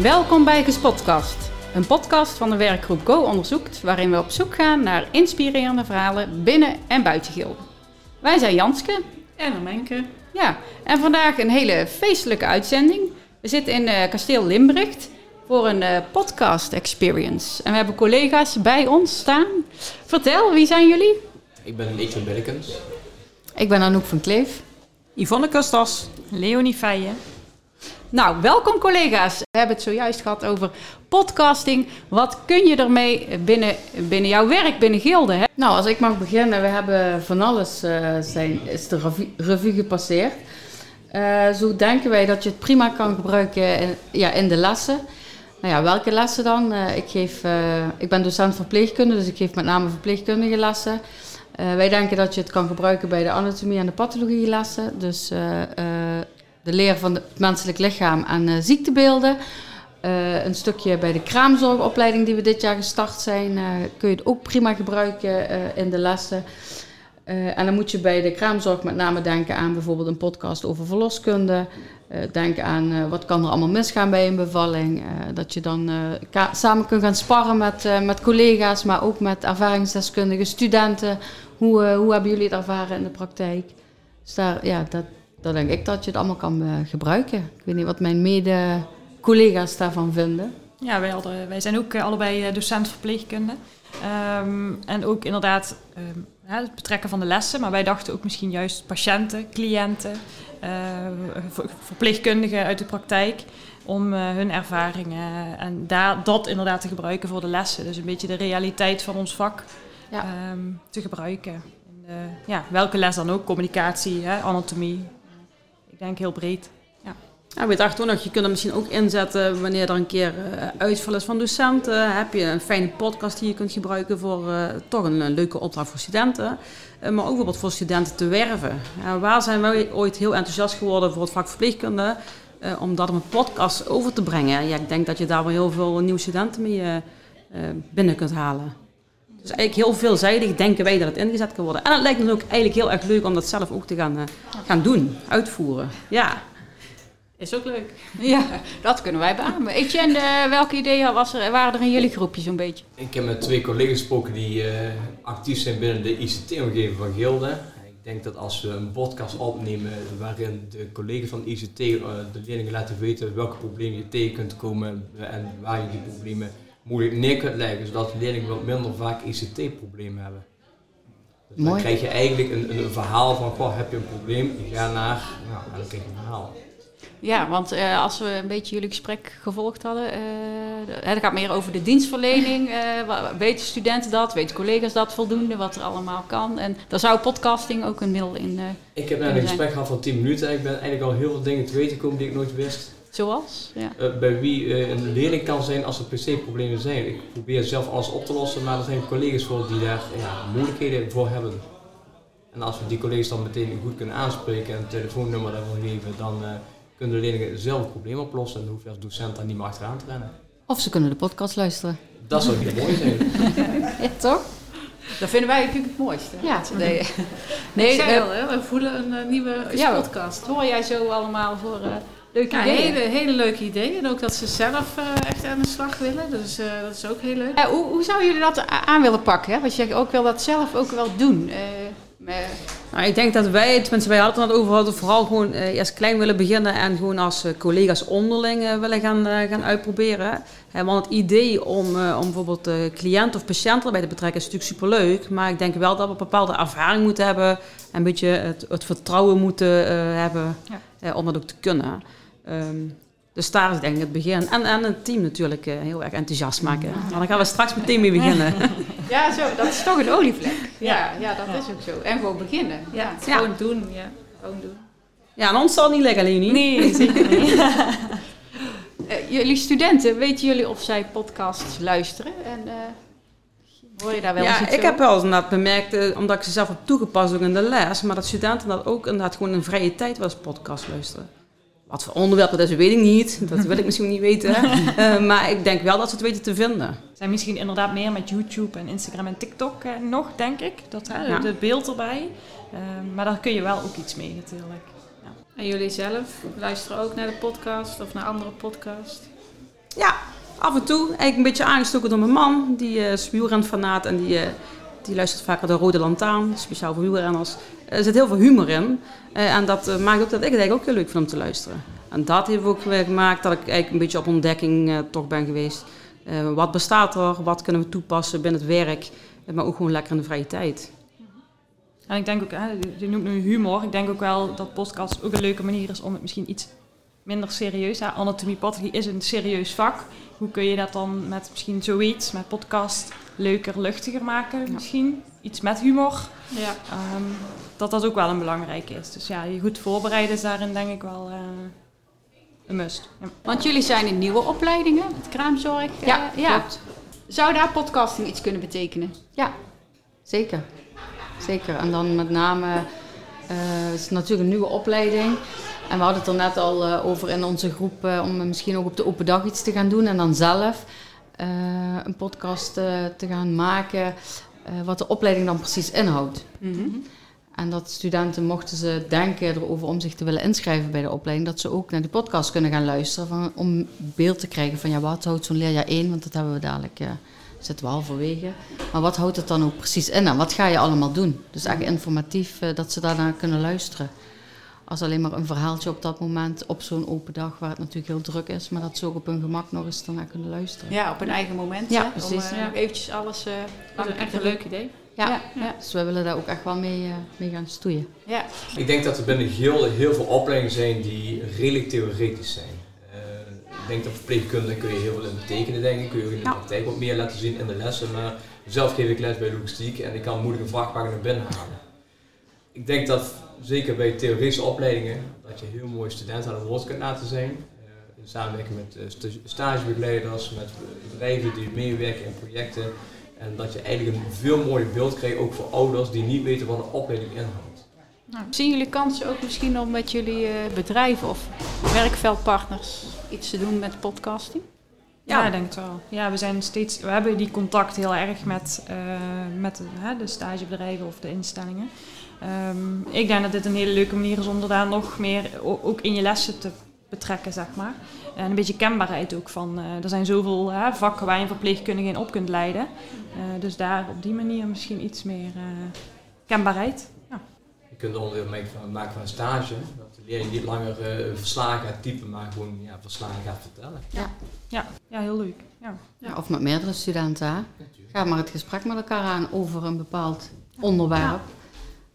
Welkom bij Gespotcast, een podcast van de werkgroep Go Onderzoekt, waarin we op zoek gaan naar inspirerende verhalen binnen en buiten Gilde. Wij zijn Janske. En Menke. Ja, en vandaag een hele feestelijke uitzending. We zitten in eh, kasteel Limbricht voor een eh, podcast experience. En we hebben collega's bij ons staan. Vertel, wie zijn jullie? Ik ben Etienne Billekens. Ik ben Anouk van Kleef. Yvonne Kustas. Leonie Feijen. Nou, welkom collega's. We hebben het zojuist gehad over podcasting. Wat kun je ermee binnen, binnen jouw werk, binnen Gilde? Hè? Nou, als ik mag beginnen, we hebben van alles eh, zijn, is de revue, gepasseerd. Eh, zo denken wij dat je het prima kan gebruiken in, ja, in de lessen. Nou ja, welke lessen dan? Eh, ik, geef, ik ben docent verpleegkunde, dus ik geef met name verpleegkundige lessen. wij denken dat je het kan gebruiken bij de anatomie en de pathologie lessen. Dus de leer van het menselijk lichaam en ziektebeelden. Uh, een stukje bij de kraamzorgopleiding die we dit jaar gestart zijn, uh, kun je het ook prima gebruiken in de lessen. en dan moet je bij de kraamzorg met name denken aan bijvoorbeeld een podcast over verloskunde. denk aan wat kan er allemaal misgaan bij een bevalling. dat je dan samen kunt gaan sparren met, met collega's, maar ook met ervaringsdeskundigen, studenten. Hoe, hoe hebben jullie het ervaren in de praktijk? Dus daar, ja, dat, daar denk ik dat je het allemaal kan gebruiken. Ik weet niet wat mijn mede collega's daarvan vinden? Ja, wij, hadden, wij zijn ook uh, allebei docent verpleegkunde. Um, en ook inderdaad um, ja, het betrekken van de lessen. Maar wij dachten ook misschien juist patiënten, cliënten, uh, verpleegkundigen uit de praktijk. Om uh, hun ervaringen en daar, dat inderdaad te gebruiken voor de lessen. Dus een beetje de realiteit van ons vak ja. um, te gebruiken. Ja, welke les dan ook, communicatie, hè, anatomie. Ik denk heel breed. Ja, we dachten ook nog, je kunt er misschien ook inzetten wanneer er een keer uh, uitval is van docenten. Heb je een fijne podcast die je kunt gebruiken voor uh, toch een, leuke opdracht voor studenten. Uh, maar ook bijvoorbeeld voor studenten te werven. Ja, waar zijn wij ooit heel enthousiast geworden voor het vak verpleegkunde? om dat op een podcast over te brengen. Ja, ik denk dat je daar wel heel veel nieuwe studenten mee binnen kunt halen. Dus eigenlijk heel veelzijdig denken wij dat het ingezet kan worden. En het lijkt me ook eigenlijk heel erg leuk om dat zelf ook te gaan, gaan doen, uitvoeren. Ja. Is ook leuk. Ja, dat kunnen wij beamen. Etienne, uh, welke ideeën was er, waren er in jullie groepje zo'n beetje? Ik heb met twee collega's gesproken die uh, actief zijn binnen de ICT-omgeving van Gilde. Ik denk dat als we een podcast opnemen waarin de collega's van ICT uh, de leerlingen laten weten welke problemen je tegen kunt komen en waar je die problemen moeilijk neer kunt leggen, zodat leerlingen wat minder vaak ICT-problemen hebben. Dus dan krijg je eigenlijk een, een verhaal van, goh, heb je een probleem, je gaat naar, nou, en dan krijg je een verhaal. Ja, want uh, als we een beetje jullie gesprek gevolgd hadden, uh, het gaat meer over de dienstverlening. Uh, weten studenten dat, weten collega's dat voldoende, wat er allemaal kan. En daar zou podcasting ook een middel in. ik heb net een gesprek gehad van 10 minuten en ik ben eigenlijk al heel veel dingen te weten gekomen die ik nooit wist. Zoals? Ja. bij wie een leerling kan zijn als er PC-problemen zijn. Ik probeer zelf alles op te lossen, maar er zijn collega's voor die daar ja, moeilijkheden voor hebben. En als we die collega's dan meteen goed kunnen aanspreken en een telefoonnummer daarvoor geven, dan kunnen de leerlingen zelf het probleem oplossen en dan hoeft je als docent daar niet meer achteraan te rennen. Of ze kunnen de podcast luisteren. Dat zou heel mooi zijn. ja, toch? Dat vinden wij natuurlijk het mooiste. Ja. Nee, nee uh, hè? we voelen een uh, nieuwe ja, podcast. Hoor jij zo allemaal voor uh, leuke ja, ideeën? Hele, hele leuke ideeën. En ook dat ze zelf echt aan de slag willen. Dus dat is ook heel leuk. hoe, hoe zou jullie dat aan willen pakken? Hè? Want je ook wil dat zelf ook wel doen. Nou, ik denk dat wij, tenminste wij hadden het over hadden, vooral gewoon eh, eerst klein willen beginnen en gewoon als uh, collega's onderling uh, willen gaan, uh, gaan uitproberen. want het idee om, om bijvoorbeeld cliënt of patiënt erbij te betrekken is natuurlijk superleuk. Maar ik denk wel dat we bepaalde ervaring moeten hebben en een beetje het, het vertrouwen moeten hebben ja. om dat ook te kunnen. Um, dus daar is denk ik het begin. En, en het team natuurlijk uh, heel erg enthousiast maken. Maar dan gaan we straks meteen mee beginnen. Ja, zo, dat is toch een olievlek. Ja, ja, dat is ook zo. En gewoon beginnen. Ja, gewoon doen. Ja, gewoon doen. Ja, en ons zal het niet lekker, Leonie. Nee, zeker niet. uh, jullie studenten, weten jullie of zij podcasts luisteren? En uh, hoor je daar wel ja, eens ik heb wel eens inderdaad bemerkt, omdat ik ze zelf heb toegepast ook in de les, maar dat studenten dat ook inderdaad gewoon in vrije tijd wel eens podcast luisteren. Wat voor onderwerpen dat is, weet ik niet. Dat wil ik misschien niet weten. Uh, maar ik denk wel dat ze het weten te vinden. Zijn misschien inderdaad meer met YouTube en Instagram en TikTok uh, nog, denk ik. Dat, hè, ja. de beeld erbij. Uh, maar daar kun je wel ook iets mee natuurlijk. Ja. En jullie zelf luisteren ook naar de podcast of naar andere podcast? Ja, af en toe. Eigenlijk een beetje aangestoken door mijn man. Die uh, is wielrenfanaat en die, uh, die luistert vaker de Rode Lantaarn, speciaal voor wielrenners. Er zit heel veel humor in. Uh, en dat maakt ook dat ik het eigenlijk ook heel leuk vind om te luisteren. En dat heeft ook gemaakt dat ik eigenlijk een beetje op ontdekking toch ben geweest. wat bestaat er? Wat kunnen we toepassen binnen het werk? maar ook gewoon lekker in de vrije tijd. En ik denk ook, hè, je noemt nu humor. Ik denk ook wel dat podcast ook een leuke manier is om het misschien iets minder serieus. Ja, anatomie is een serieus vak. Hoe kun je dat dan met misschien zoiets, met podcast, leuker, luchtiger maken misschien? Iets met humor. Ja. Um, dat dat ook wel een belangrijke is. Dus ja, je goed voorbereiden is daarin denk ik wel uh, een must. Ja. Want jullie zijn in nieuwe opleidingen, het kraamzorg. Ja, uh, ja. Klopt. Zou daar podcasting iets kunnen betekenen? Ja, zeker. Zeker. En dan met name, uh, het is natuurlijk een nieuwe opleiding. En we hadden het er net al uh, over in onze groep uh, om misschien ook op de open dag iets te gaan doen. En dan zelf een podcast te gaan maken wat de opleiding dan precies inhoudt. Mm -hmm. En dat studenten, mochten ze denken erover om zich te willen inschrijven bij de opleiding, dat ze ook naar die podcast kunnen gaan luisteren. Van, om beeld te krijgen van ja, wat houdt zo'n leerjaar 1, want dat hebben we dadelijk, uh, zitten we halverwege. Maar wat houdt het dan ook precies in en wat ga je allemaal doen? Dus eigenlijk informatief uh, dat ze daarna kunnen luisteren. Als alleen maar een verhaaltje op dat moment, op zo'n open dag waar het natuurlijk heel druk is, maar dat ze ook op hun gemak nog eens daarna kunnen luisteren. Ja, op een eigen moment. Ja, precies. Om uh, ja. eventjes alles. dat is echt een leuk idee. Ja, ja, dus we willen daar ook echt wel mee, uh, mee gaan stoeien. Ja. Ik denk dat er binnen heel, heel veel opleidingen zijn die redelijk theoretisch zijn. Uh, ik denk dat verpleegkunde kun je heel veel in betekenen, denk ik. Kun je ook in de praktijk wat meer laten zien in de lessen. Maar zelf geef ik les bij logistiek en ik kan moeilijk een vrachtwagen naar binnen halen. Ik denk dat zeker bij theoretische opleidingen, dat je heel mooi studenten aan het woord kunt laten zijn. Uh, in samenwerking met stagebegeleiders, met bedrijven die meewerken in projecten. En dat je eigenlijk een veel mooier beeld krijgt, ook voor ouders die niet weten wat een opleiding inhoudt. Nou, zien jullie kansen ook misschien om met jullie uh, bedrijven of werkveldpartners iets te doen met podcasting? Ja, ja, ik denk het wel. Ja, we zijn steeds, we hebben die contact heel erg met, uh, met de, hè, de stagebedrijven of de instellingen. Um, ik denk dat dit een hele leuke manier is om er daar nog meer ook in je lessen te betrekken, zeg maar. En een beetje kenbaarheid ook van, uh, er zijn zoveel uh, vakken waar je een verpleegkundige in op kunt leiden. Uh, dus daar op die manier misschien iets meer kenbaarheid. Ja. Je kunt onderdeel maken van een stage, dat de leerling niet langer verslagen gaat typen, maar gewoon ja, verslagen gaat vertellen. Ja, ja. ja heel leuk. Ja. ja. of met meerdere studenten. Ga maar het gesprek met elkaar aan over een bepaald onderwerp.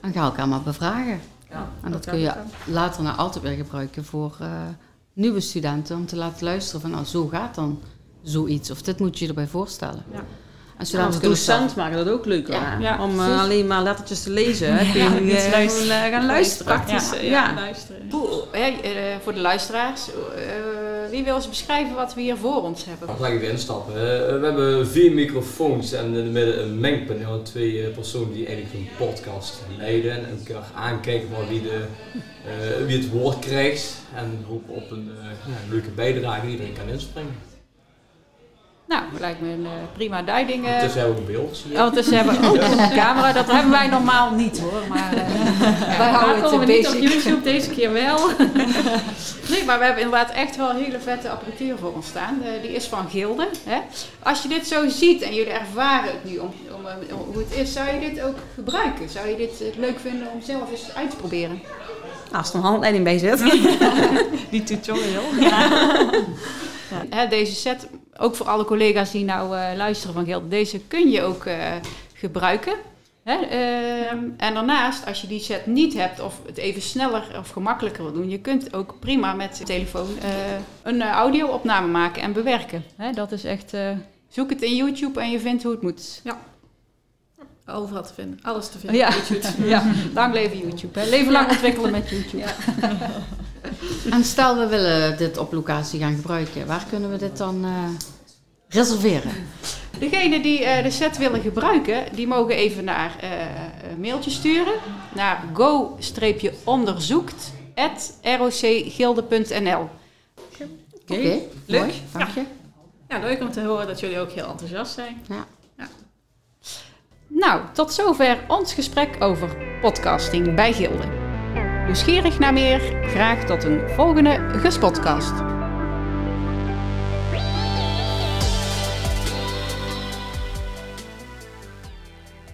En ga elkaar maar bevragen. Ja, en dat, kun je later nou altijd weer gebruiken voor uh, nieuwe studenten om te laten luisteren van nou zo gaat dan zoiets of dit moet je je erbij voorstellen. Ja. En studenten ja, als docent maken dat ook leuk ja. ja. om uh, alleen maar lettertjes te lezen. Hè, kun je uh, luisteren. gaan luisteren. Praktisch, ja. luisteren. Hoe, voor de luisteraars, wie wil eens beschrijven wat we hier voor ons hebben? Ga ik even instappen. we hebben vier microfoons en in het midden een mengpaneel. En twee personen die eigenlijk een podcast leiden. En elkaar aankijken van wie, de, wie het woord krijgt. En hopen op een leuke bijdrage die iedereen kan inspringen. Nou, lijkt me een uh, prima duiding. Uh. Tussen hebben we een beeld. Zie je. Oh, tussen hebben we ook een camera. Dat hebben wij normaal niet hoor. Maar uh, wij houden het een beetje. niet op YouTube, deze keer wel. nee, maar we hebben inderdaad echt wel een hele vette apparatuur voor ons staan. die is van Gilde. Hè? Als je dit zo ziet en jullie ervaren het nu om, om, om, hoe het is, zou je dit ook gebruiken? Zou je dit leuk vinden om zelf eens uit te proberen? Als er een handleiding bij zit. die tutorial. Ja. Deze set, ook voor alle collega's die nou uh, luisteren van Gilde, deze kun je ook uh, gebruiken. Hè? Uh, ja. En daarnaast, als je die set niet hebt of het even sneller of gemakkelijker wil doen, je kunt ook prima met de telefoon eh, een audio-opname maken en bewerken. Hè? Dat is echt, zoek het in YouTube en je vindt hoe het moet. Ja. Overal te vinden, alles te vinden. Ja, ja. lang leven YouTube. Hè? Leven lang ontwikkelen met YouTube. Ja. En stel we willen dit op locatie gaan gebruiken, waar kunnen we dit dan uh, reserveren? Degenen die uh, de set willen gebruiken, die mogen even naar uh, een mailtje sturen naar go-onderzoekt.rocgilde.nl Oké, okay. leuk. Mooi, dank je. Ja. ja, leuk om te horen dat jullie ook heel enthousiast zijn. Ja. ja. Nou, tot zover ons gesprek over podcasting bij Gilde. Nieuwsgierig naar meer? Graag tot een volgende Gespotcast.